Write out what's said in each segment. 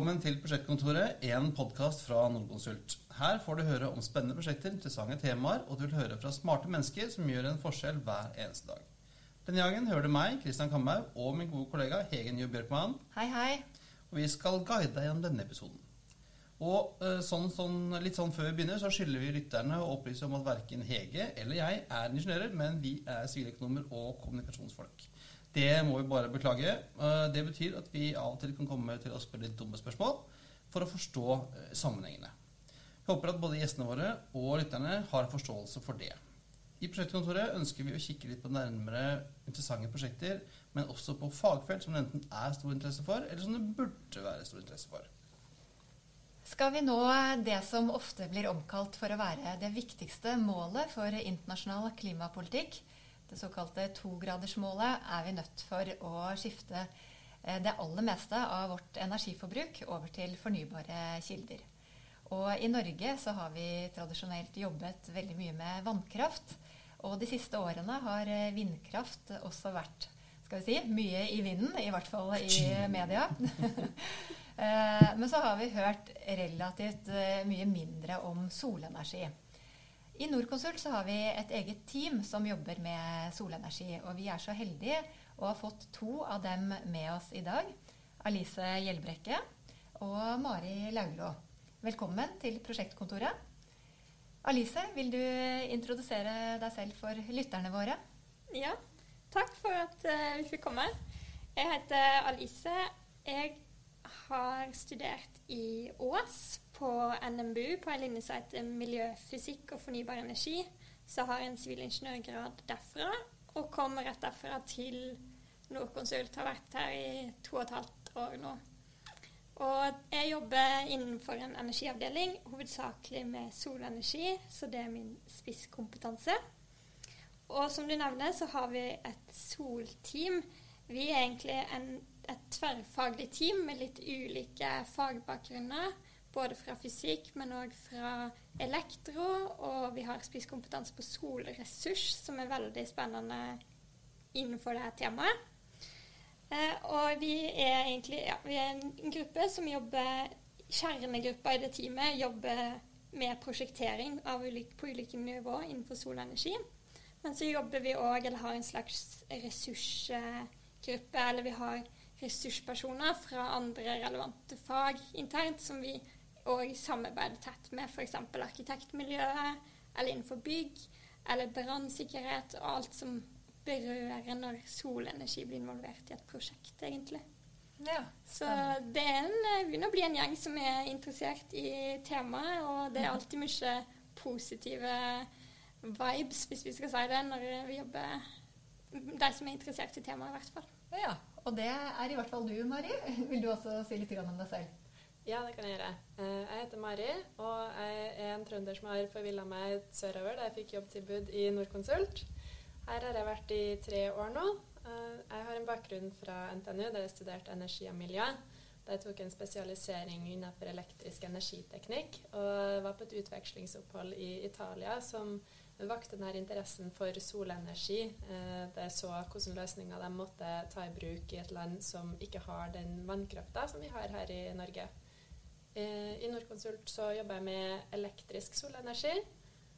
Velkommen til Prosjektkontoret, en podkast fra Nordkonsult. Her får du høre om spennende prosjekter, interessante temaer, og du vil høre fra smarte mennesker som gjør en forskjell hver eneste dag. Denne gangen hører du meg, Kristian Kamhaug, og min gode kollega Hegen Jo Bjørkman. Hei, hei. Og vi skal guide deg gjennom denne episoden. Og eh, sånn, sånn, litt sånn før vi begynner, så skylder vi lytterne å opplyse om at verken Hege eller jeg er ingeniører, men vi er siviløkonomer og kommunikasjonsfolk. Det må vi bare beklage. Eh, det betyr at vi av og til kan komme til å spørre litt dumme spørsmål for å forstå eh, sammenhengene. Jeg håper at både gjestene våre og lytterne har forståelse for det. I Prosjektkontoret ønsker vi å kikke litt på nærmere interessante prosjekter, men også på fagfelt som det enten er stor interesse for, eller som det burde være stor interesse for. Skal vi nå det som ofte blir omkalt for å være det viktigste målet for internasjonal klimapolitikk, det såkalte togradersmålet, er vi nødt for å skifte eh, det aller meste av vårt energiforbruk over til fornybare kilder. Og i Norge så har vi tradisjonelt jobbet veldig mye med vannkraft. Og de siste årene har eh, vindkraft også vært skal vi si, mye i vinden, i hvert fall i media. Eh, men så har vi hørt relativt mye mindre om solenergi. I Norconsult så har vi et eget team som jobber med solenergi. Og vi er så heldige å ha fått to av dem med oss i dag. Alice Gjelbrekke og Mari Laulå. Velkommen til prosjektkontoret. Alice, vil du introdusere deg selv for lytterne våre? Ja, takk for at uh, vi fikk komme. Jeg heter Alice. Jeg har studert i Ås på NMBU på en linje som heter miljøfysikk og fornybar energi. Så har jeg en sivilingeniørgrad derfra, og kommer rett derfra til Norconsult. Har vært her i to og et halvt år nå. Og jeg jobber innenfor en energiavdeling, hovedsakelig med solenergi, så det er min spisskompetanse. Og som du nevner, så har vi et solteam. Vi er egentlig en, et tverrfaglig team med litt ulike fagbakgrunner både fra fysikk, men òg fra elektro. Og vi har spisskompetanse på solressurs, som er veldig spennende innenfor dette temaet. Eh, og vi er egentlig ja, vi er en gruppe som jobber Kjernegruppa i det teamet jobber med prosjektering ulike, på ulike nivå innenfor solenergi. Men så jobber vi òg, eller har en slags ressursgruppe, eller vi har ressurspersoner fra andre relevante fag internt som vi og samarbeide tett med f.eks. arkitektmiljøet, eller innenfor bygg, eller brannsikkerhet og alt som berører når solenergi blir involvert i et prosjekt, egentlig. Ja, så det er en, eh, begynner å bli en gjeng som er interessert i temaet, og det er alltid mye positive vibes, hvis vi skal si det, når vi jobber De som er interessert i temaet, i hvert fall. Ja, og det er i hvert fall du, Mari. Vil du også si litt om deg selv? Ja, det kan jeg gjøre. Eh, jeg heter Mari, og jeg er en trønder som har forvilla meg sørover da jeg fikk jobbtilbud i Norconsult. Her har jeg vært i tre år nå. Eh, jeg har en bakgrunn fra NTNU, der jeg studerte energi og miljø. Da jeg tok en spesialisering innenfor elektrisk energiteknikk, og var på et utvekslingsopphold i Italia som vakte denne interessen for solenergi. Eh, jeg så hvilke løsninger de måtte ta i bruk i et land som ikke har den vannkrafta som vi har her i Norge. Eh, I Norconsult så jobber jeg med elektrisk solenergi,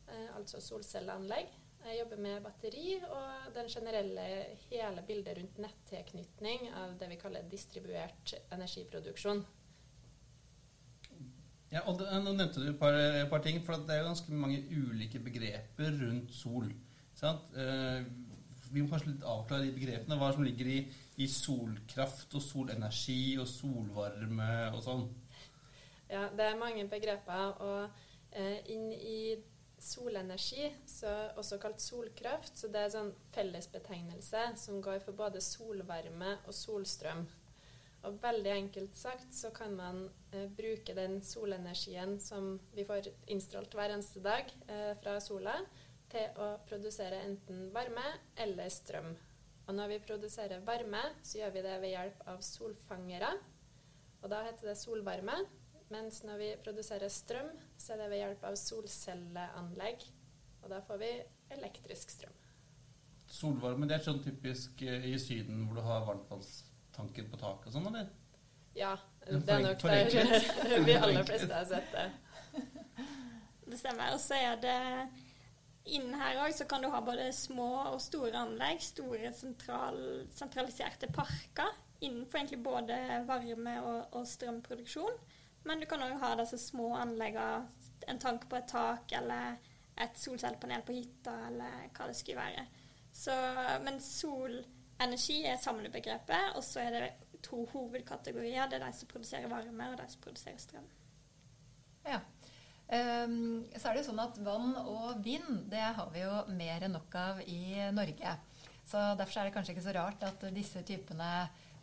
eh, altså solcelleanlegg. Jeg jobber med batteri og den generelle hele bildet rundt nettilknytning av det vi kaller distribuert energiproduksjon. Ja, og det, Nå nevnte du et par, par, ting, for det er ganske mange ulike begreper rundt sol. Eh, vi må kanskje litt avklare de begrepene. Hva som ligger i, i solkraft og solenergi og solvarme og sånn. Ja, det er mange begreper. Og eh, inn i solenergi, så også kalt solkraft, så det er sånn fellesbetegnelse som går for både solvarme og solstrøm. Og veldig enkelt sagt så kan man eh, bruke den solenergien som vi får innstrålt hver eneste dag eh, fra sola, til å produsere enten varme eller strøm. Og når vi produserer varme, så gjør vi det ved hjelp av solfangere. Og da heter det solvarme. Mens når vi produserer strøm, så er det ved hjelp av solcelleanlegg. Og da får vi elektrisk strøm. Solvarme det er sånn typisk eh, i Syden hvor du har varmtvannstanken på taket og sånn, eller? Ja, Det er nok det der vi aller fleste har sett det. Det stemmer. Og så er det Innen her òg så kan du ha både små og store anlegg. Store sentral, sentraliserte parker innenfor egentlig både varme- og, og strømproduksjon. Men du kan òg ha disse små anleggene, en tank på et tak eller et solcellepanel på hytta, eller hva det skulle være. Så, men solenergi er samlebegrepet, og så er det to hovedkategorier. Det er de som produserer varme, og de som produserer strøm. Ja. Um, så er det jo sånn at vann og vind, det har vi jo mer enn nok av i Norge. Så derfor er det kanskje ikke så rart at disse typene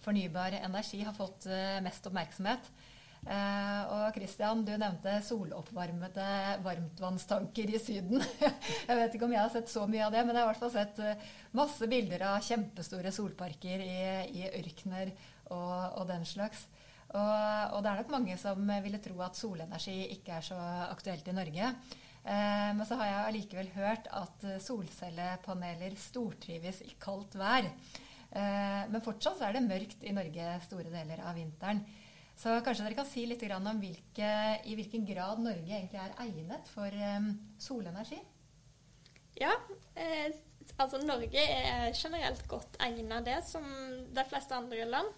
fornybar energi har fått eh, mest oppmerksomhet. Eh, og Christian, du nevnte soloppvarmede varmtvannstanker i Syden. jeg vet ikke om jeg har sett så mye av det, men jeg har i hvert fall sett eh, masse bilder av kjempestore solparker i, i ørkener og, og den slags. Og, og det er nok mange som ville tro at solenergi ikke er så aktuelt i Norge. Eh, men så har jeg allikevel hørt at eh, solcellepaneler stortrives i kaldt vær. Eh, men fortsatt er det mørkt i Norge store deler av vinteren. Så kanskje dere kan si litt om hvilke, i hvilken grad Norge egentlig er egnet for eh, solenergi? Ja, eh, altså Norge er generelt godt egnet det, som de fleste andre land.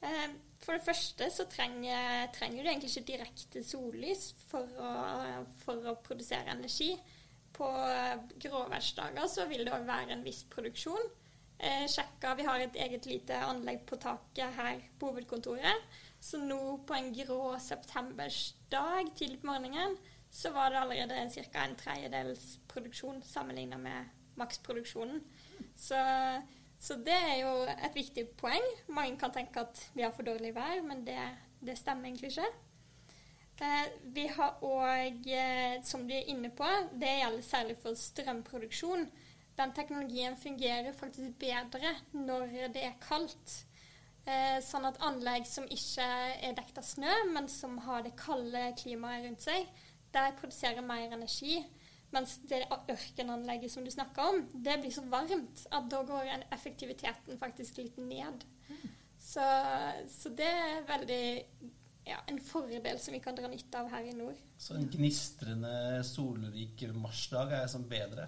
Eh, for det første så trenger, trenger du egentlig ikke direkte sollys for å, for å produsere energi. På gråværsdager så vil det òg være en viss produksjon. Eh, sjekka, Vi har et eget lite anlegg på taket her på hovedkontoret. Så nå på en grå septembersdag tidlig på morgenen så var det allerede ca. en tredjedels produksjon sammenligna med maksproduksjonen. Så, så det er jo et viktig poeng. Mange kan tenke at vi har for dårlig vær, men det, det stemmer egentlig ikke. Eh, vi har òg, eh, som du er inne på, det gjelder særlig for strømproduksjon. Den teknologien fungerer faktisk bedre når det er kaldt. Eh, sånn at anlegg som ikke er dekt av snø, men som har det kalde klimaet rundt seg, der produserer mer energi. Mens det ørkenanlegget som du snakker om, det blir så varmt at da går effektiviteten faktisk litt ned. Så, så det er veldig ja, en fordel som vi kan dra nytte av her i nord. Så en gnistrende solrik marsdag er som bedre?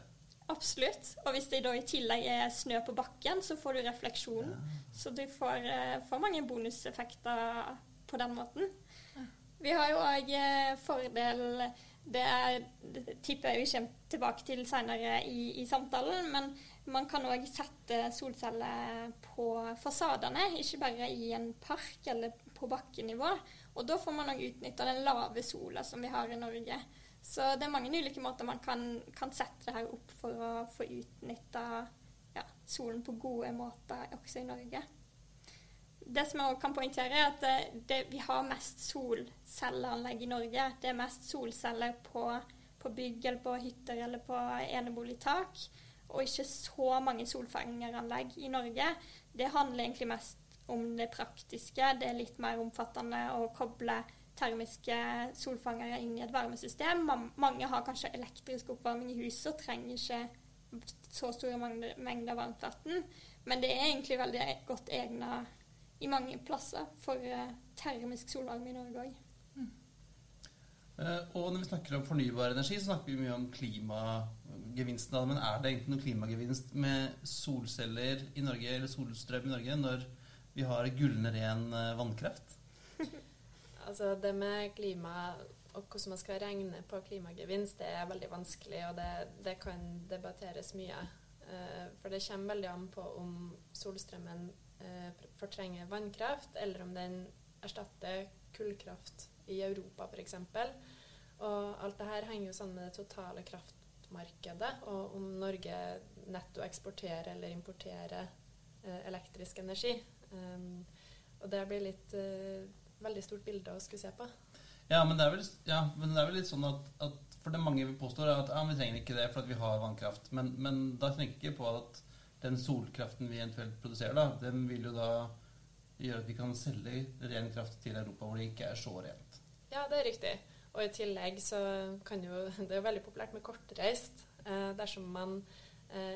Absolutt. Og hvis det da i tillegg er snø på bakken, så får du refleksjon. Så du får, eh, får mange bonuseffekter på den måten. Vi har jo òg fordel Det, er, det tipper jeg vi kommer tilbake til senere i, i samtalen, men man kan òg sette solceller på fasadene, ikke bare i en park eller på bakkenivå. Og da får man òg utnytta den lave sola som vi har i Norge. Så det er mange ulike måter man kan, kan sette det her opp for å få utnytta ja, solen på gode måter også i Norge. Det som jeg også kan poengtere, er at det, det, vi har mest solcelleanlegg i Norge. Det er mest solceller på, på bygg eller på hytter eller på eneboligtak. Og ikke så mange solfangeranlegg i Norge. Det handler egentlig mest om det praktiske. Det er litt mer omfattende å koble termiske solfangere inn i et varmesystem. Mange har kanskje elektrisk oppvarming i huset og trenger ikke så store mengder varmt vann. Men det er egentlig veldig godt egna i mange plasser for uh, termisk solvarme i Norge òg. Mm. Uh, og når vi snakker om fornybar energi, så snakker vi mye om klimagevinsten av. Men er det egentlig noen klimagevinst med solceller i Norge, eller solstrøm i Norge, når vi har gullende ren uh, vannkraft? Altså det med klima og hvordan man skal regne på klimagevinst, det er veldig vanskelig, og det, det kan debatteres mye. for det kommer veldig an på om solstrømmen fortrenger vannkraft, eller om den erstatter kullkraft i Europa f.eks. Og alt det her henger jo sammen med det totale kraftmarkedet, og om Norge netto eksporterer eller importerer uh, elektrisk energi. Um, og det blir litt uh, veldig stort bilde å skulle se på. Ja, men det er vel, ja, det er vel litt sånn at, at for det mange vi påstår, er at ja, vi trenger ikke det fordi vi har vannkraft. Men, men da tenker jeg på at den solkraften vi eventuelt produserer, da, den vil jo da gjøre at vi kan selge ren kraft til Europa hvor det ikke er så rent. Ja, det er riktig. Og i tillegg så kan jo Det er jo veldig populært med kortreist. Eh, dersom man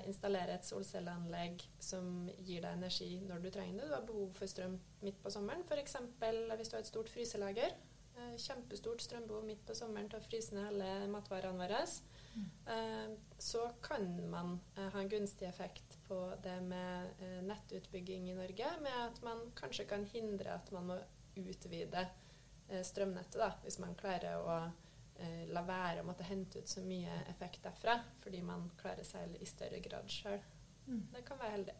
installere et solcelleanlegg som gir deg energi når du trenger det. Du har behov for strøm midt på sommeren. F.eks. hvis du har et stort fryselager. Eh, kjempestort strømbehov midt på sommeren til å fryse ned alle matvarene våre. Eh, så kan man eh, ha en gunstig effekt på det med eh, nettutbygging i Norge, med at man kanskje kan hindre at man må utvide eh, strømnettet, da, hvis man klarer å eh, la være å måtte hente ut så mye effekt derfra, fordi man klarer seg i større grad sjøl. Mm. Det kan være heldig.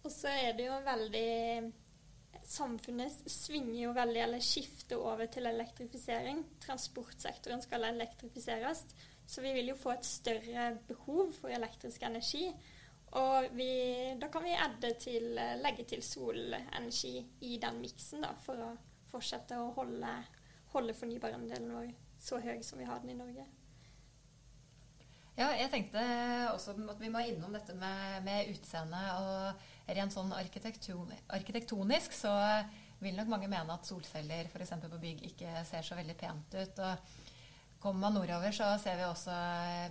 Og så er det jo veldig Samfunnet svinger jo veldig, eller skifter over til elektrifisering. Transportsektoren skal elektrifiseres. Så vi vil jo få et større behov for elektrisk energi. Og vi, da kan vi adde til, legge til solenergi i den miksen da, for å fortsette å holde, holde fornybarandelen vår så høy som vi har den i Norge. Ja, jeg tenkte også at vi må innom dette med, med utseende. Og rent sånn arkitektonisk så vil nok mange mene at solceller f.eks. på bygg ikke ser så veldig pent ut. og Kommer man nordover, så ser vi også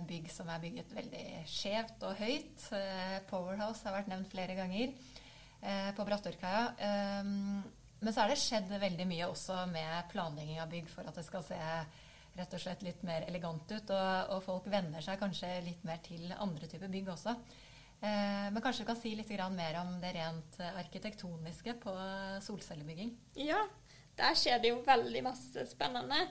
bygg som er bygget veldig skjevt og høyt. Eh, Powerhouse har vært nevnt flere ganger eh, på Brattørkaia. Eh, men så er det skjedd veldig mye også med planlegging av bygg for at det skal se rett og slett litt mer elegant ut. Og, og folk venner seg kanskje litt mer til andre typer bygg også. Men kanskje du kan si litt mer om det rent arkitektoniske på solcellebygging? Ja, der skjer det jo veldig masse spennende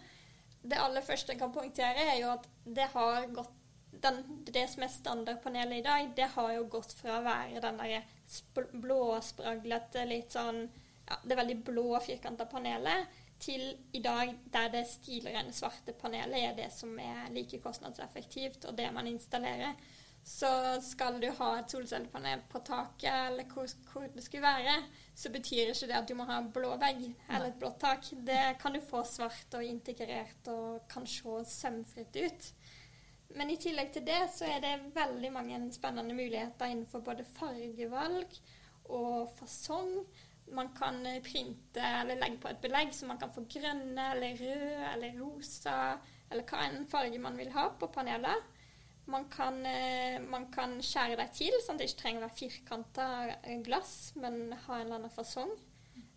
det aller første jeg kan poengtere, er jo at det har gått den, det som er standardpanelet i dag, det har jo gått fra å være den der blåspraglete, litt sånn ja, Det veldig blå, firkanta panelet, til i dag der det stilrene svarte panelet er det som er like kostnadseffektivt, og det man installerer. Så skal du ha et solcellepanel på taket, eller hvor, hvor, det skulle være, så betyr ikke det at du må ha en blå vegg eller et blått tak. Det kan du få svart og integrert og kan se sømfritt ut. Men i tillegg til det så er det veldig mange spennende muligheter innenfor både fargevalg og fasong. Man kan printe eller legge på et belegg så man kan få grønne eller røde eller rosa eller hva enn farge man vil ha på panelet. Man kan, eh, man kan, skjære dem til, sånn at det ikke trenger å være firkanta glass, men ha en eller annen fasong.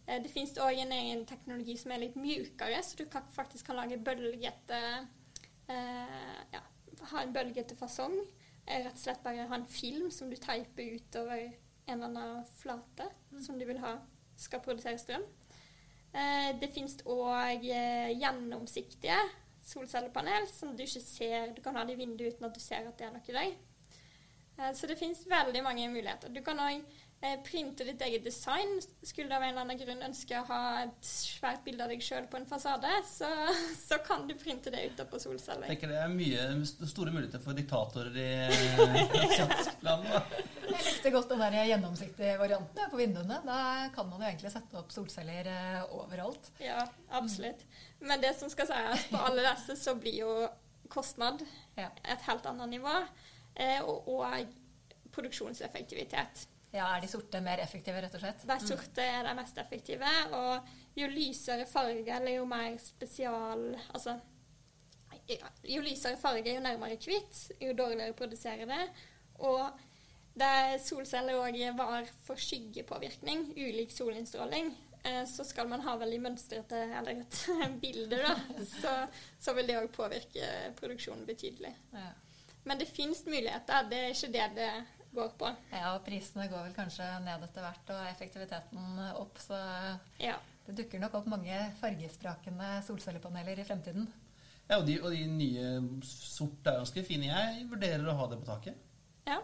Eh, det finnes òg en egen teknologi som er litt mjukere, så du kan, faktisk kan lage bølgete eh, ja, ha en bølgete fasong. Eh, rett og slett bare ha en film som du teiper utover en eller annen flate mm. som du vil ha skal produsere strøm. Eh, det finnes òg eh, gjennomsiktige solcellepanel som du ikke ser. Du kan ha det i vinduet uten at du ser at det er noe der. Eh, så det finnes veldig mange muligheter. Du kan eh, printe ditt eget design. Skulle du av en eller annen grunn ønske å ha et svært bilde av deg sjøl på en fasade, så, så, kan du printe det utapå solceller. Jeg tenker det er mye store muligheter for diktatorer i landet. Jeg likte godt den der gjennomsiktige varianten på vinduene. Da kan man jo egentlig sette opp solceller eh, overalt. Ja, absolutt. Men det som skal sies på alle disse, så blir jo kostnad et helt annet nivå. Eh, og, og, produksjonseffektivitet. Ja, Er de sorte mer effektive, rett og slett? De mm. sorte er de mest effektive. Og jo lysere farge, eller jo mer spesial Altså jo lysere farge, jo nærmere hvitt, jo dårligere produserer det. Og det solceller òg var for skyggepåvirkning, ulik solinnstråling. Eh, så skal man ha veldig mønstrete eller et bilde, da, så, så vil det òg påvirke produksjonen betydelig. Ja. Men det finnes muligheter, det er ikke det det går på. Ja, og prisene går vel kanskje ned etter hvert, og effektiviteten opp, så ja. det dukker nok opp mange fargesprakende solcellepaneler i fremtiden. Ja, og de, og de nye sorte er ganske fine. Jeg vurderer å ha det på taket. Ja,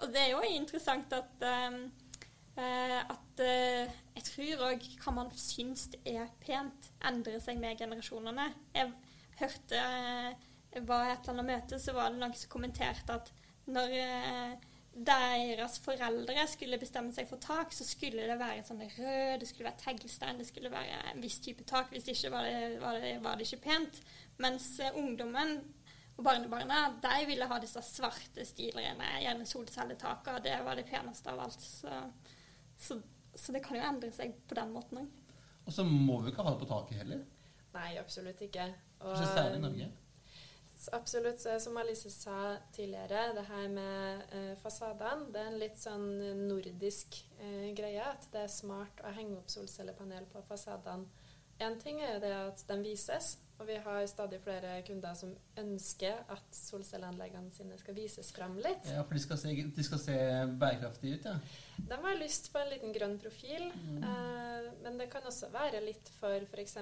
og det er jo interessant at um, Eh, at uh, jeg tror òg hva man syns er pent, endrer seg med generasjonene. Jeg hørte uh, var et eller annet møte, så var det noen som kommenterte at når eh, deres foreldre skulle bestemme seg for tak, så skulle det være sånn rød, det skulle være teglstein, det skulle være en viss type tak. Hvis ikke var det, var det, var det ikke pent. Mens ungdommen og barnebarna de ville ha disse svarte stilrene, gjerne solcelletak, og det var det peneste av alt. Så så, så, det kan jo endre seg på den måten òg. Og så må vi ikke ha det på taket heller. Nei, absolutt ikke. Og, Kanskje særlig i Norge? Absolutt. Som Alice sa tidligere, det her med eh, fasadene, det er en litt sånn nordisk eh, greie. At det er smart å henge opp solcellepanel på fasadene. Én ting er jo det at de vises, og vi har stadig flere kunder som ønsker at solcelleanleggene sine skal vises frem litt. Ja, For de skal se, de skal se bærekraftige ut, ja? De har lyst på en liten grønn profil. Mm. Eh, men det kan også være litt for f.eks.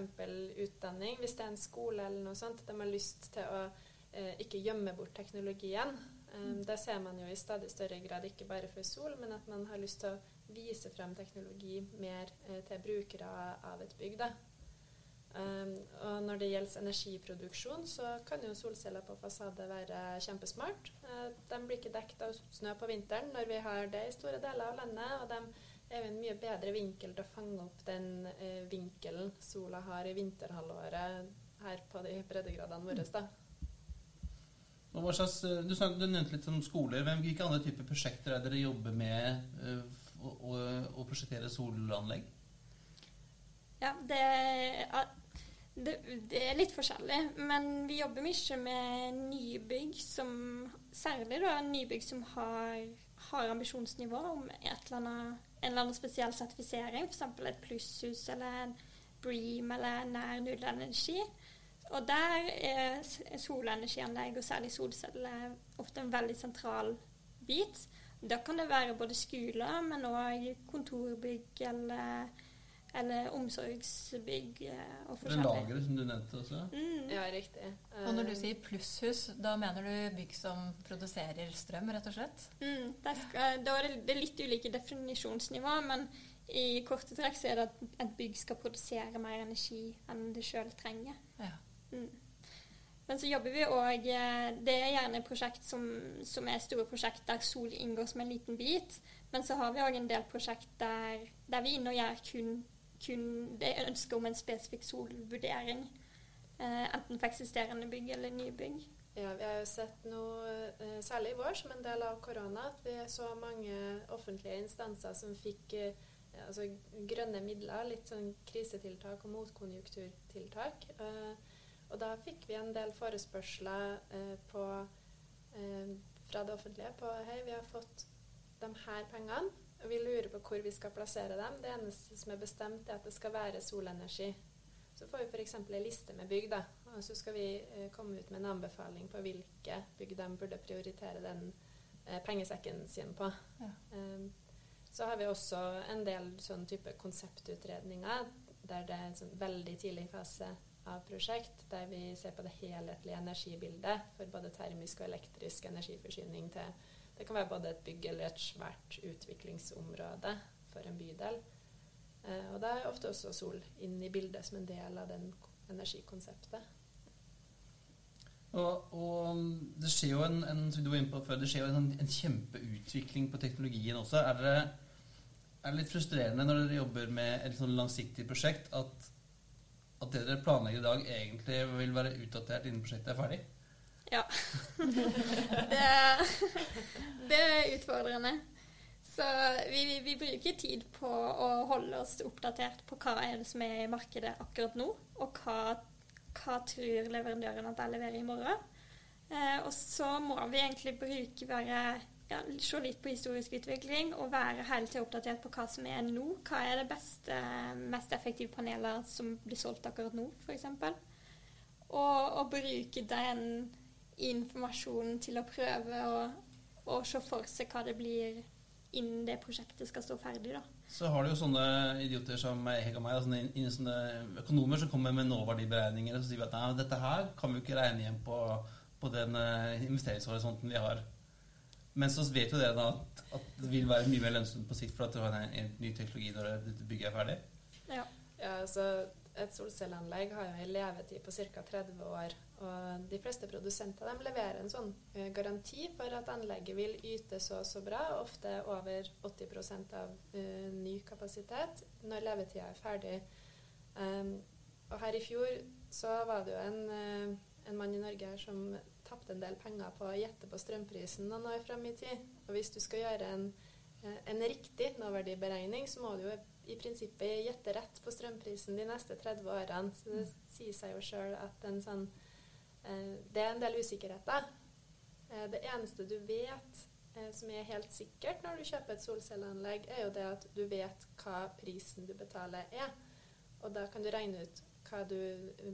utdanning. Hvis det er en skole eller noe sånt, de har lyst til å eh, ikke gjemme bort teknologien. Eh, mm. det ser man jo i stadig større grad, ikke bare for sol, men at man har lyst til å vise frem teknologi mer eh, til brukere av et bygg. da. Um, og når det gjelder energiproduksjon, så kan jo solceller på fasade være kjempesmart. Uh, de blir ikke dekket av snø på vinteren når vi har det i store deler av landet. Og de er jo en mye bedre vinkel til å fange opp den uh, vinkelen sola har i vinterhalvåret her på de breddegradene våre. da. Slags, eh, du, snakket, du, nevnte litt om skoler. Hvem, hvilke andre typer prosjekter er dere jobber med uh, å, å, å prosjektere solanlegg? Ja, det det, det, er litt forskjellig, men vi jobber mye med nybygg som Særlig da nybygg som har, har ambisjonsnivå om eller annet, en eller annen spesiell sertifisering, f.eks. et plusshus eller en Bream eller nær nullenergi. Og der er solenergianlegg, og særlig solceller, ofte en veldig sentral bit. Da kan det være både skoler, men òg kontorbygg eller eller omsorgsbygg eh, og forskjellig. Lagre, som du nevnte også? Mm. Ja, riktig. Og når du eh, sier plusshus, da mener du bygg som produserer strøm, rett og slett? Mm, skal, da er det, det er litt ulike definisjonsnivå, men i korte trekk så er det at et bygg skal produsere mer energi enn det sjøl trenger. Ja. Mm. Men så jobber vi òg eh, Det er gjerne prosjekt som, som, er store prosjekt der sol inngår som en liten bit. Men så har vi òg en del prosjekt der, der vi er inne og gjør kun kun det ønsket om en spesifikk solvurdering. Eh, enten for eksisterende bygg eller nybygg. Ja, vi har jo sett noe, eh, særlig i vår som en del av korona, at vi så mange offentlige instanser som fikk eh, altså, grønne midler, litt sånn krisetiltak og motkonjunkturtiltak. Og da fikk vi en del forespørsler på, fra det offentlige på Hei, vi har fått de her pengene vi lurer på hvor vi skal plassere dem. Det eneste som er bestemt, er at det skal være solenergi. Så får vi f.eks. en liste med bygg, da. Og så skal vi eh, komme ut med en anbefaling på hvilke bygg de burde prioritere den eh, pengesekken sin på. Ja. Um, så har vi også en del sånn type konseptutredninger der det er en sånn veldig tidlig fase av prosjekt, der vi ser på det helhetlige energibildet for både termisk og elektrisk energiforsyning til det kan være både et bygg eller et svært utviklingsområde for en bydel. Eh, og da er ofte også sol inn i bildet som en del av den energikonseptet. Og, og, det skjer jo en, en, før, skjer en, en kjempeutvikling på teknologien også. Er det, er det litt frustrerende når dere jobber med et sånn langsiktig prosjekt, at, at det dere planlegger i dag, egentlig vil være utdatert innen prosjektet er ferdig? Ja. det, det, er utfordrende. Så vi, vi, vi, bruker tid på å holde oss oppdatert på hva er det som er i markedet akkurat nå, og hva, hva tror leverandøren at jeg leverer i morgen. Eh, og så må vi egentlig bruke bare ja, se litt på historisk utvikling og være hele tiden oppdatert på hva som er nå. Hva er det beste, mest effektive panelet som blir solgt akkurat nå, f.eks. Og, og bruke den informasjonen til å prøve å, å se for seg hva det blir innen det prosjektet skal stå ferdig. da. Så har du jo sånne idioter som jeg og meg, sånne, sånne, økonomer som kommer med nåverdiberegninger og så sier vi at nei, dette her kan vi jo ikke regne igjen på, på den uh, investeringshorisonten vi har. Men så vet jo dere da at, at, det vil være mye mer lønnsomt på sikt for at du har en, en ny teknologi når dette bygget er ferdig. Ja, ja altså et solcelleanlegg har jo en levetid på ca. 30 år. Og de fleste produsenter leverer en sånn uh, garanti for at anlegget vil yte så og så bra, ofte over 80 av uh, ny kapasitet når levetida er ferdig. Um, og her i fjor så var det jo en, uh, en mann i Norge her som tapte en del penger på å gjette på strømprisen noen år fram i tid. Og hvis du skal gjøre en, en riktig nåverdiberegning, så må du jo i prinsippet gjette rett på strømprisen de neste 30 årene. Så det sier seg jo sjøl at sånn Eh, det er en del usikkerheter. Eh, det eneste du vet eh, som er helt sikkert når du kjøper et solcelleanlegg, er jo det at du vet hva prisen du betaler er. Og da kan du regne ut hva du,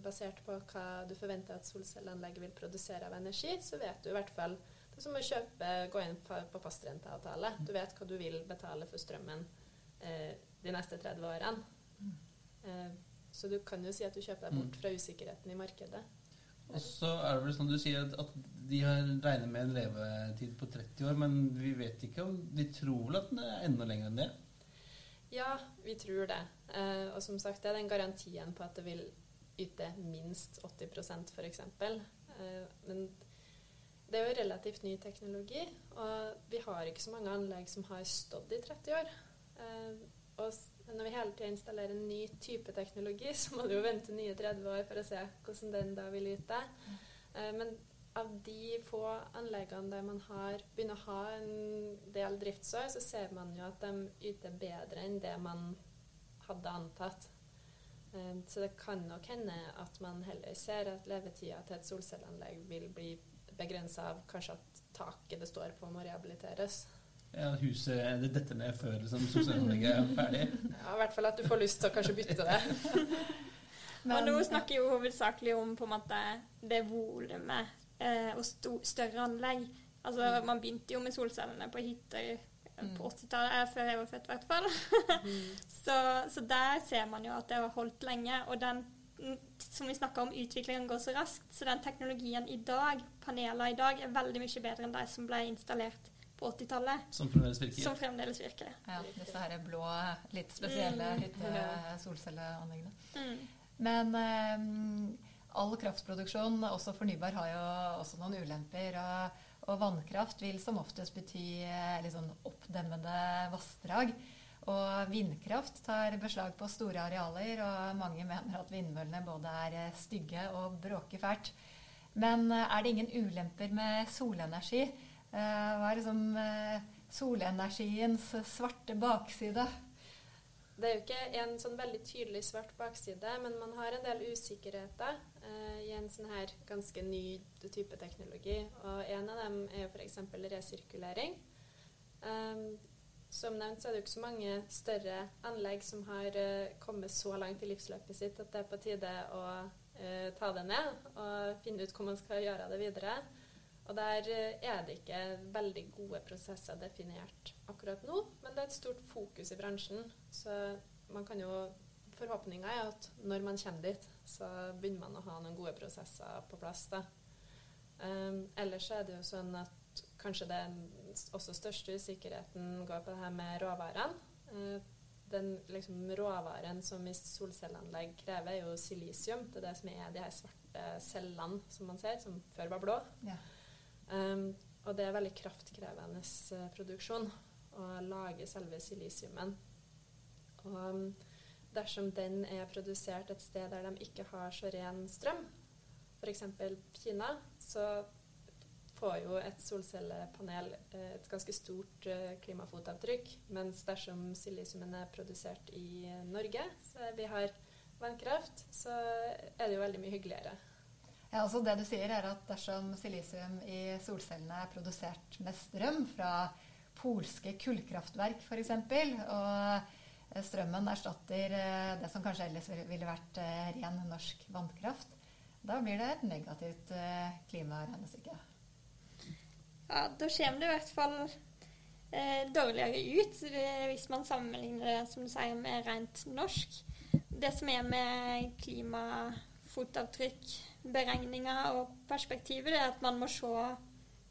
basert på hva du forventer at solcelleanlegget vil produsere av energi, så vet du i hvert fall Det er som å kjøpe, gå inn på fastrenteavtale. Du vet hva du vil betale for strømmen eh, de neste 30 årene. Eh, så du kan jo si at du kjøper deg bort fra usikkerheten i markedet. Og så er det vel sånn du sier at, at de har regnet med en levetid på 30 år, men vi vet ikke om De tror vel at den er enda lenger enn det? Ja, vi tror det. Eh, og som sagt, det er den garantien på at det vil yte minst 80% f.eks. Eh, men det er jo relativt ny teknologi, og vi har ikke så mange anlegg som har stått i 30 år. Og når vi hele tida installerer en ny type teknologi, så må du jo vente nye 30 år for å se hvordan den da vil yte. Eh, men av de få anleggene der man har, begynner å ha en del driftsår, så ser man jo at de yter bedre enn det man hadde antatt. Eh, så det kan nok hende at man heller ser at levetida til et solcelleanlegg vil bli begrensa av kanskje at taket det står på må rehabiliteres. Ja, Huset det detter ned før liksom, sosialanlegget er ferdig? Ja, I hvert fall at du får lyst til å kanskje bytte det. Men, og nå snakker jeg jo hovedsakelig om på en måte det volumet eh, og større anlegg. Altså, mm. Man begynte jo med solcellene på hytter mm. på 80-tallet, før jeg var født i hvert fall. mm. så, så, der ser man jo at det har holdt lenge. Og den, som vi snakka om, utviklingen går så raskt. Så den teknologien i dag, paneler i dag, er veldig mye bedre enn de som ble installert på 80-tallet. Som fremdeles virker. Som fremdeles virker. Ja, disse her blå, litt spesielle mm. hytte-solcelleanleggene. Mm. Men um, all kraftproduksjon, også fornybar, har jo også noen ulemper. Og, og vannkraft vil som oftest bety eh, litt sånn oppdemmede vassdrag. Og vindkraft tar beslag på store arealer, og mange mener at vindmøllene både er eh, stygge og bråker fælt. Men eh, er det ingen ulemper med solenergi? Hva er liksom solenergiens svarte bakside? Det er jo ikke en sånn veldig tydelig svart bakside, men man har en del usikkerheter eh, i en sånn her ganske ny type teknologi. Og en av dem er jo f.eks. resirkulering. Eh, som nevnt så er det jo ikke så mange større anlegg som har eh, kommet så langt i livsløpet sitt at det er på tide å uh, ta det ned og finne ut hvor man skal gjøre det videre. Og der uh, er det ikke veldig gode prosesser definert akkurat nå, men det er et stort fokus i bransjen. Så man kan jo Forhåpninga er at når man kommer dit, så begynner man å ha noen gode prosesser på plass. da. Um, ellers er det jo sånn at kanskje den også største usikkerheten går på det her med råvarene. Uh, den liksom, råvaren som i solcelleanlegg krever, er jo silisium. Det er det som er de her svarte cellene som man ser, som før var blå. Ja. Um, og det er veldig kraftkrevende uh, produksjon å lage selve silisiumen. Og um, dersom den er produsert et sted der de ikke har så ren strøm, f.eks. Kina, så får jo et solcellepanel eh, et ganske stort uh, klimafotavtrykk. Mens dersom silisiumen er produsert i Norge, så vi har vannkraft, så er det jo veldig mye hyggeligere. Ja, altså det du sier er at Dersom silisium i solcellene er produsert med strøm fra polske kullkraftverk f.eks., og strømmen erstatter eh, det som kanskje ellers ville vært eh, ren norsk vannkraft, da blir det et negativt eh, klimaregnestykke. Ja, da kommer det i hvert fall dårligere ut hvis man sammenligner det som du sier, med rent norsk. Det som er med klimafotavtrykk, beregninger og perspektiver, er at man må se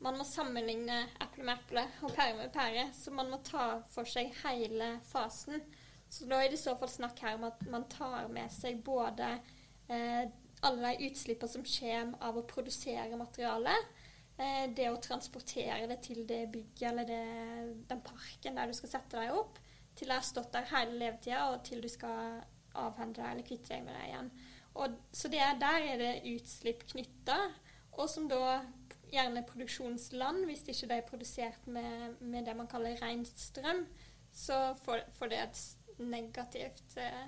man må sammenligne eple med eple og pære med pære. Så man må ta for seg hele fasen. Så da er det i så fall snakk her om at man tar med seg både eh, alle de utslippene som kommer av å produsere materialet, eh, det å transportere det til det bygget eller det, den parken der du skal sette deg opp, til det har stått der hele levetida, og til du skal avhende deg eller kvitte deg med det igjen. Og, så det, der er det utslipp knytta, og som da gjerne produksjonsland, hvis ikke det er produsert med, med det man kaller ren strøm, så får, får, det et negativt eh,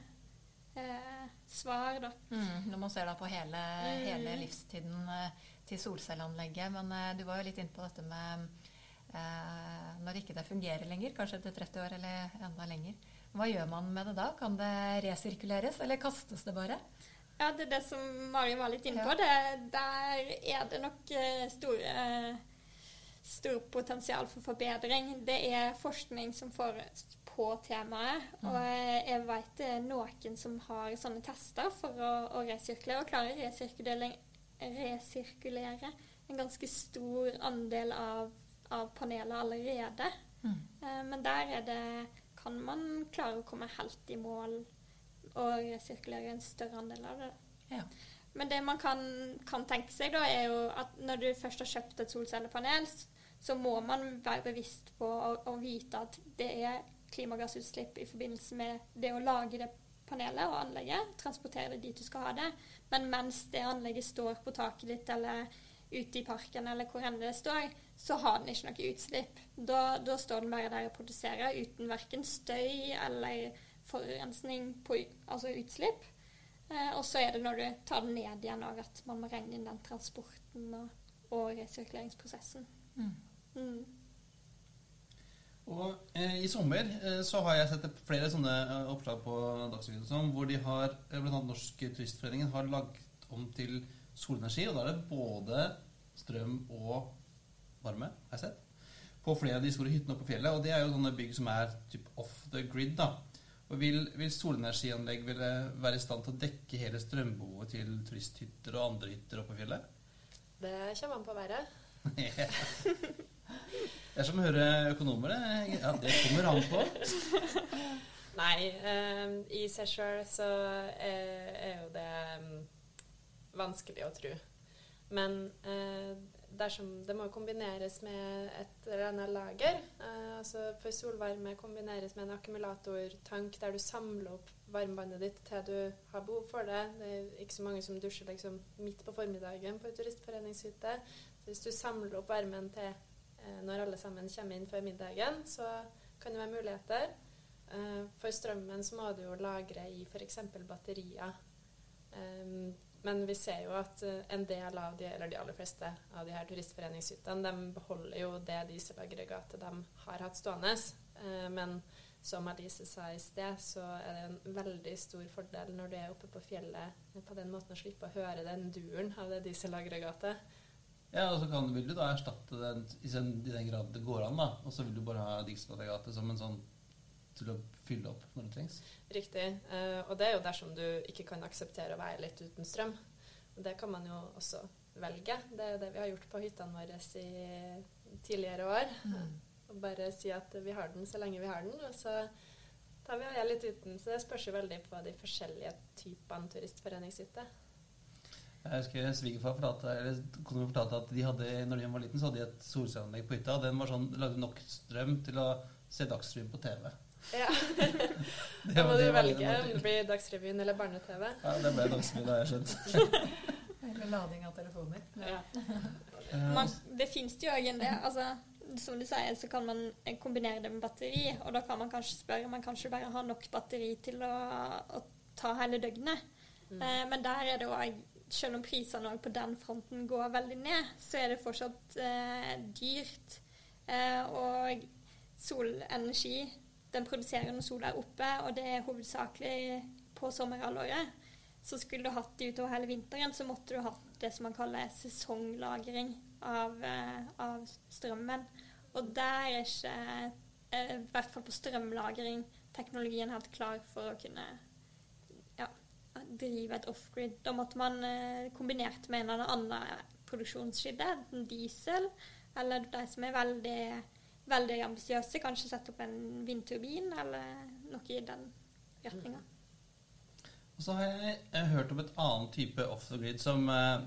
eh, svar, da. Mm, når man ser da på hele, Mm. hele livstiden eh, til solcelleanlegget. Men eh, du var jo litt inne på dette med eh, når ikke det fungerer lenger, kanskje etter 30 år eller enda lenger. Hva gjør man med det da? Kan det resirkuleres, eller kastes det bare? Ja, det er det som Mari var litt inne på. Det, der er det nok eh, store stor potensial for forbedring. Det er forskning som får på temaet. Og eh, jeg vet det er noen som har sånne tester for å, å resirkulere, og klarer å resirkulere, resirkulere en ganske stor andel av, av panelet allerede. Mm. Eh, men der er det kan man klare å komme helt i mål og sirkulere en større andel av det. Ja. Men det man kan, kan tenke seg, da, er jo at når du først har kjøpt et solcellepanel, så må man være bevisst på å, vite at det er klimagassutslipp i forbindelse med det å lage det panelet og anlegget, transportere det dit du skal ha det. Men mens det anlegget står på taket ditt eller ute i parken eller hvor enn det står, så har den ikke noe utslipp. Da, da står den bare der og produserer uten verken støy eller forurensning på altså utslipp. Eh, og så er det når du tar den ned igjen òg, at man må regne inn den transporten og, og resirkuleringsprosessen. Mm. Mm. Og eh, I sommer eh, så har jeg sett flere sånne eh, oppslag på Dagsrevyen sånn, hvor de har, bl.a. blant annet Norsk Turistforeningen har lagt om til solenergi. Og da er det både strøm og varme, har jeg sett, på flere av de store hyttene oppe på fjellet. Og det er jo sånne bygg som er typ off the grid. da. Og Vil, vil solenergianlegg ville være i stand til å dekke hele strømbehovet til turisthytter og andre hytter oppe på fjellet? Det kommer an på været. Det er som å høre økonomer. det. Ja, det kommer an på. Nei, eh, i seg sjøl så er, er jo det um, vanskelig å tro. Men eh, dersom det må kombineres med et eller annet lager eh, altså For solvarme kombineres med en akkumulatortank der du samler opp varmevannet ditt til du har behov for det. Det er ikke så mange som dusjer liksom midt på formiddagen på en turistforeningshytte. Så hvis du samler opp varmen til eh, når alle sammen kommer inn før middagen, så kan det være muligheter. Eh, For strømmen så må du jo lagre i f.eks. batterier. Um, men vi ser jo at eh, en del av de, eller de aller fleste av de her turistforeningshyttene, de beholder jo det dieselaggregatet de har hatt stående. Eh, men som Alice sa i sted, så er det en veldig stor fordel når du er oppe på fjellet eh, på den måten å slippe å høre den duren av det dieselaggregatet. Ja, og så kan, vil du da erstatte den den, i den grad det går an, da. Og så vil du bare ha dieselaggregatet som en sånn til å fylle opp når det trengs. Riktig. Uh, og det er jo dersom du ikke kan akseptere å være litt uten strøm. Og det kan man jo også velge. Det er det vi har gjort på hyttene våre i tidligere år. Og bare si at vi har den så lenge vi har den, og så tar vi av litt uten. Så det spørs jo veldig på de forskjellige typene turistforeningshytte. Jeg husker svigerfar fortalte, at de hadde, når de var liten, så hadde de et solcelleanlegg på hytta. og Den var sånn, lagde nok strøm til å se Dagsrevyen på TV. Ja. Da må du velge om det blir Dagsrevyen eller Barne-TV. Ja, det ble Dagsrevyen, har jeg skjønt. Eller lading av telefoner. Ja. Eh, Man, det finnes jo òg en del altså, Som du sier, så kan man kombinere det med batteri. Og da kan man kanskje spørre man kanskje bare har nok batteri til å, å ta hele døgnet. Mm. Eh, men der er det òg Selv om prisene på den fronten går veldig ned, så er det fortsatt eh, dyrt. Eh, og solenergi den produserer når sola er oppe, og det er hovedsakelig på sommerhalvåret. Så skulle du hatt det utover hele vinteren, så måtte du hatt det som man kaller sesonglagring av, eh, av strømmen. Og der er ikke, eh, i hvert fall på strømlagring, teknologien helt klar for å kunne ja, drive et off-grid. Da måtte man eh, kombinert med en eller annen produksjonskilde, enten diesel, eller de som er veldig, veldig ambisiøse, kanskje sette opp en vindturbin, eller noe i den retninga. Og så har jeg, jeg hørt om et annet type off the grid som eh,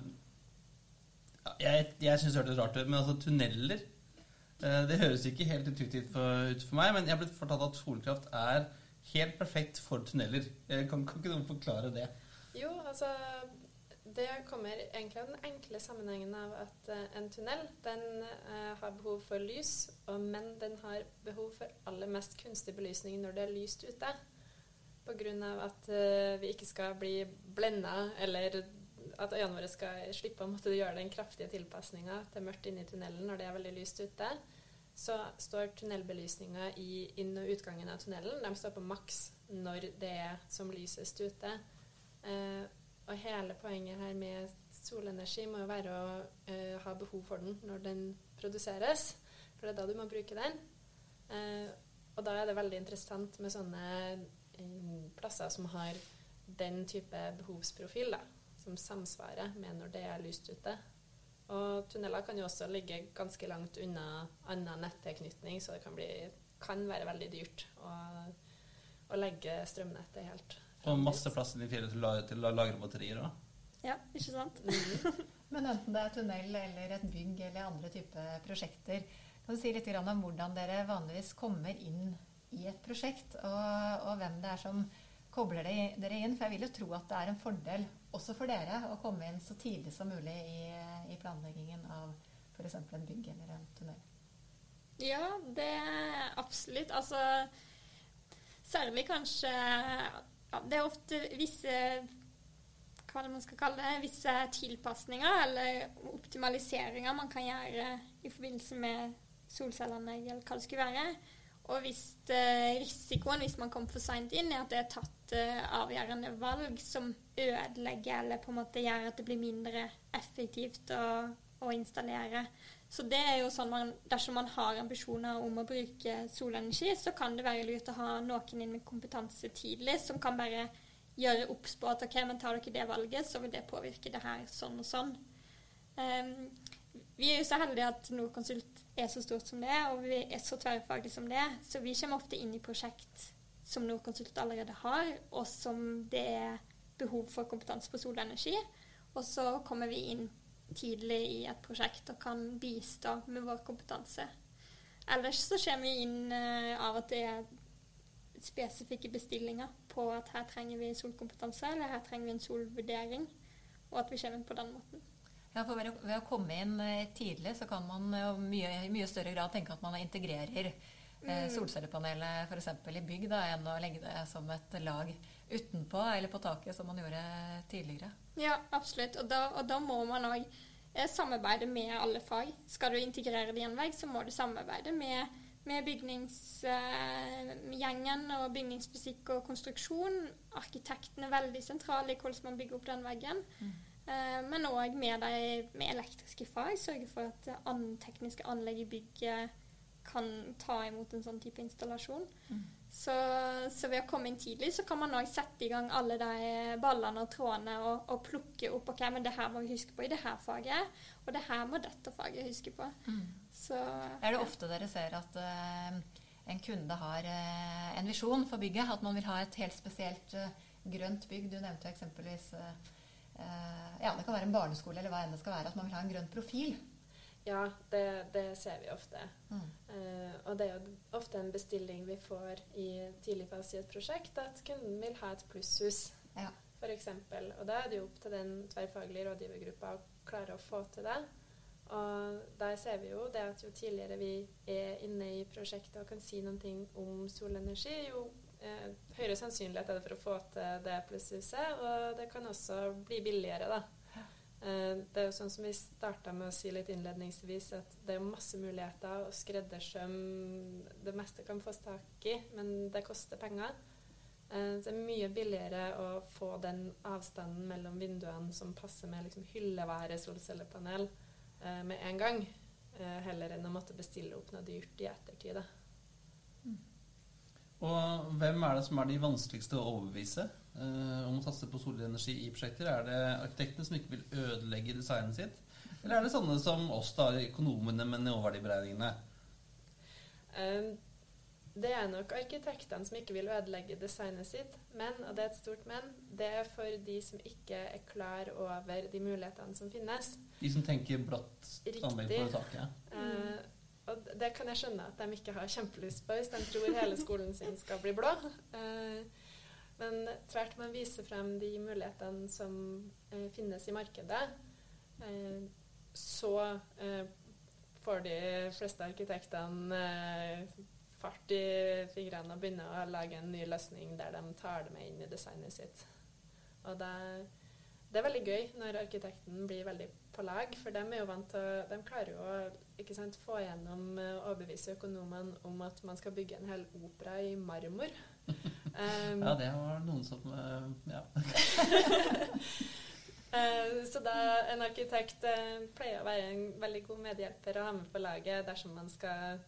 Jeg, jeg syns det hørtes rart ut, men altså tunneler eh, Det høres ikke helt intuitivt ut for meg, men jeg har blitt fortalt at solkraft er helt perfekt for tunneler. Eh, Kan, kan ikke noen forklare det? Jo, altså Det kommer egentlig av den enkle sammenhengen av at eh, en tunnel den eh, har behov for lys, men den har behov for aller mest kunstig belysning når det er lyst ute. Pga. at uh, vi ikke skal bli blenda, eller at øynene våre skal slippe å måtte gjøre den kraftige tilpasninga til mørkt inne i tunnelen når det er veldig lyst ute, så står tunnelbelysninga i inn- og utgangen av tunnelen de står på maks når det er som lysest ute. Uh, og hele poenget her med solenergi må jo være å uh, ha behov for den når den produseres, for det er da du må bruke den. Uh, og da er det veldig interessant med sånne plasser som har den type behovsprofil, da, som samsvarer med når det er lyst ute. Og tunneler kan jo også ligge ganske langt unna annen nettilknytning, så det kan, bli, kan, være veldig dyrt å, å legge strømnettet helt. Og masse plass i fjellet til, til å lagre batterier òg. Ja, ikke sant? Mm. Men enten det er tunnel eller et bygg eller andre typer prosjekter, kan du si litt om hvordan dere vanligvis kommer inn i et prosjekt, og, og hvem det er som kobler dere inn. For jeg vil jo tro at det er en fordel også for dere å komme inn så tidlig som mulig i, i planleggingen av f.eks. en bygg eller en tunnel. Ja, det er absolutt. Altså særlig kanskje ja, Det er ofte visse hva man skal kalle det, visse tilpasninger eller optimaliseringer man kan gjøre i forbindelse med solcelleanlegg, eller hva det skulle være. Og hvis eh, risikoen, hvis man kommer for seint inn, er at det er tatt eh, avgjørende valg som ødelegger eller på en måte gjør at det blir mindre effektivt å, å installere. Så det er jo sånn man, Dersom man har ambisjoner om å bruke solenergi, så kan det være lurt å ha noen inn med kompetanse tidlig som kan bare gjøre obs på at ok, men tar dere det valget, så vil det påvirke det her sånn og sånn. Um, vi er jo så heldige at Norconsult er så stort som det og vi er så tverrfaglige som det. Så vi kommer ofte inn i prosjekt som Norconsult allerede har, og som det er behov for kompetanse på solenergi. Og så kommer vi inn tidlig i et prosjekt og kan bistå med vår kompetanse. Ellers så kommer vi inn uh, av at det er spesifikke bestillinger på at her trenger vi solkompetanse, eller her trenger vi en solvurdering, og at vi kommer inn på den måten. Ja, for ved å, komme inn eh, tidlig, så kan man i mye, mye, større grad tenke at man integrerer eh, mm. solcellepanelet f.eks. i bygg, da, enn å legge det som et lag utenpå eller på taket, som man gjorde tidligere. Ja, absolutt. Og da, og da må man òg eh, samarbeide med alle fag. Skal du integrere det i en vegg, så må du samarbeide med, med bygningsgjengen eh, og bygningsfysikk og konstruksjon. Arkitekten er veldig sentral i hvordan man bygger opp den veggen. Mm. Eh, men òg med, med, elektriske fag. Sørge for at an, tekniske anlegg i bygget kan ta imot en sånn type installasjon. Mm. Så, så, ved å komme inn tidlig, så kan man òg sette i gang alle de ballene og trådene og, og, plukke opp ok, men det her må vi huske på i det her faget, og det her må dette faget huske på. Mm. Så, er det ofte dere ser at uh, en kunde har uh, en visjon for bygget? At man vil ha et helt spesielt uh, grønt bygg? Du nevnte eksempelvis ja, det kan være en barneskole eller hva enn det skal være, at man vil ha en grønn profil. Ja, det, det ser vi ofte. Mm. Uh, og det er jo ofte en bestilling vi får i tidlig fase i et prosjekt, at kunden vil ha et plusshus, ja. f.eks. Og da er det jo opp til den tverrfaglige rådgivergruppa å klare å få til det. Og der ser vi jo det at jo tidligere vi er inne i prosjektet og kan si noe om solenergi, jo eh, høyere sannsynlighet er det for å få til det plusshuset. Og det kan også bli billigere, da. Eh, det er jo sånn som vi starta med å si litt innledningsvis, at det er masse muligheter, og skreddersøm Det meste kan fås tak i, men det koster penger. Så det er mye billigere å få den avstanden mellom vinduene som passer med liksom hyllevære solcellepanel eh, med en gang, eh, heller enn å måtte bestille opp noe dyrt i ettertid. Da. Og hvem er det som er de vanskeligste å overbevise eh, om å satse på solenergi i prosjekter? Er det arkitektene som ikke vil ødelegge designet sitt? Eller er det sånne som oss, da, økonomene med nåverdiberegningene? Um, det er nok arkitektene som ikke vil ødelegge designet sitt. Men, og det er et stort men, det er for de som ikke er klar over de mulighetene som finnes. De som tenker blått anlegg på taket? Uh, og det kan jeg skjønne at de ikke har kjempelyst på hvis de tror hele skolen sin skal bli blå. Eh, men tvert man viser frem de mulighetene som eh, finnes i markedet, eh, så får de fleste arkitektene fart i fingrene og begynner å lage en ny løsning der de tar det med inn i designet sitt. Og det, det er veldig gøy når arkitekten blir veldig på lag, for de er jo vant til De klarer jo å sant, få gjennom å overbevise økonomene om at man skal bygge en hel opera i marmor. Um, ja, det var noen som uh, Ja. uh, så da en arkitekt uh, pleier å være en veldig god medhjelper å ha med på laget dersom man skal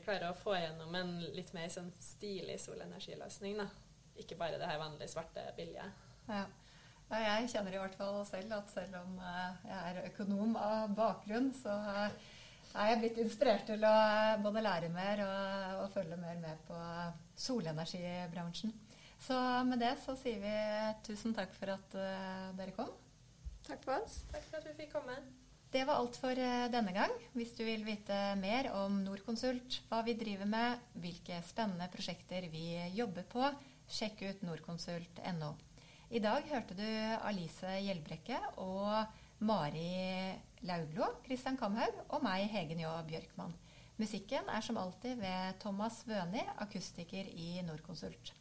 klare å få gjennom en litt mer sånn stilig solenergiløsning. da. Ikke bare det her vanlige svarte billige. Ja. ja. jeg kjenner i hvert fall selv at selv om jeg er økonom av bakgrunn, så er jeg blitt inspirert til å både lære mer og, og følge mer med på solenergibransjen. Så med det så sier vi tusen takk for at uh, dere kom. Takk for oss. Takk for at vi fikk komme. Det var alt for uh, denne gang. Hvis du vil vite mer om Norconsult, hva vi driver med, hvilke spennende prosjekter vi jobber på, sjekk ut norconsult.no. I dag hørte du Alice Gjelbrekke og Mari Lauglo, Kristian Kamhaug og meg, Hegen Jå Bjørkmann. Musikken er som alltid ved Thomas Vøni, akustiker i Norconsult.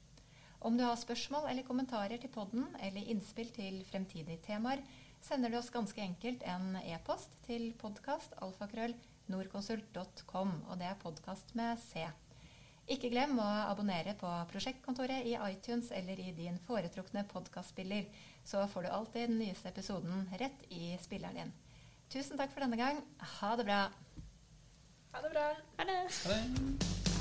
Om du har spørsmål eller kommentarer til podden eller innspill til fremtidige temaer, sender du oss ganske enkelt en e-post til podkastalfakrøll.norconsult.com, og det er podkast med C. Ikke glem å abonnere på Prosjektkontoret i iTunes eller i din foretrukne podkastspiller så får du alltid den nyeste episoden rett i spilleren din. Tusen takk for denne gang. Ha det bra. Ha det bra. Ha det. Ha det.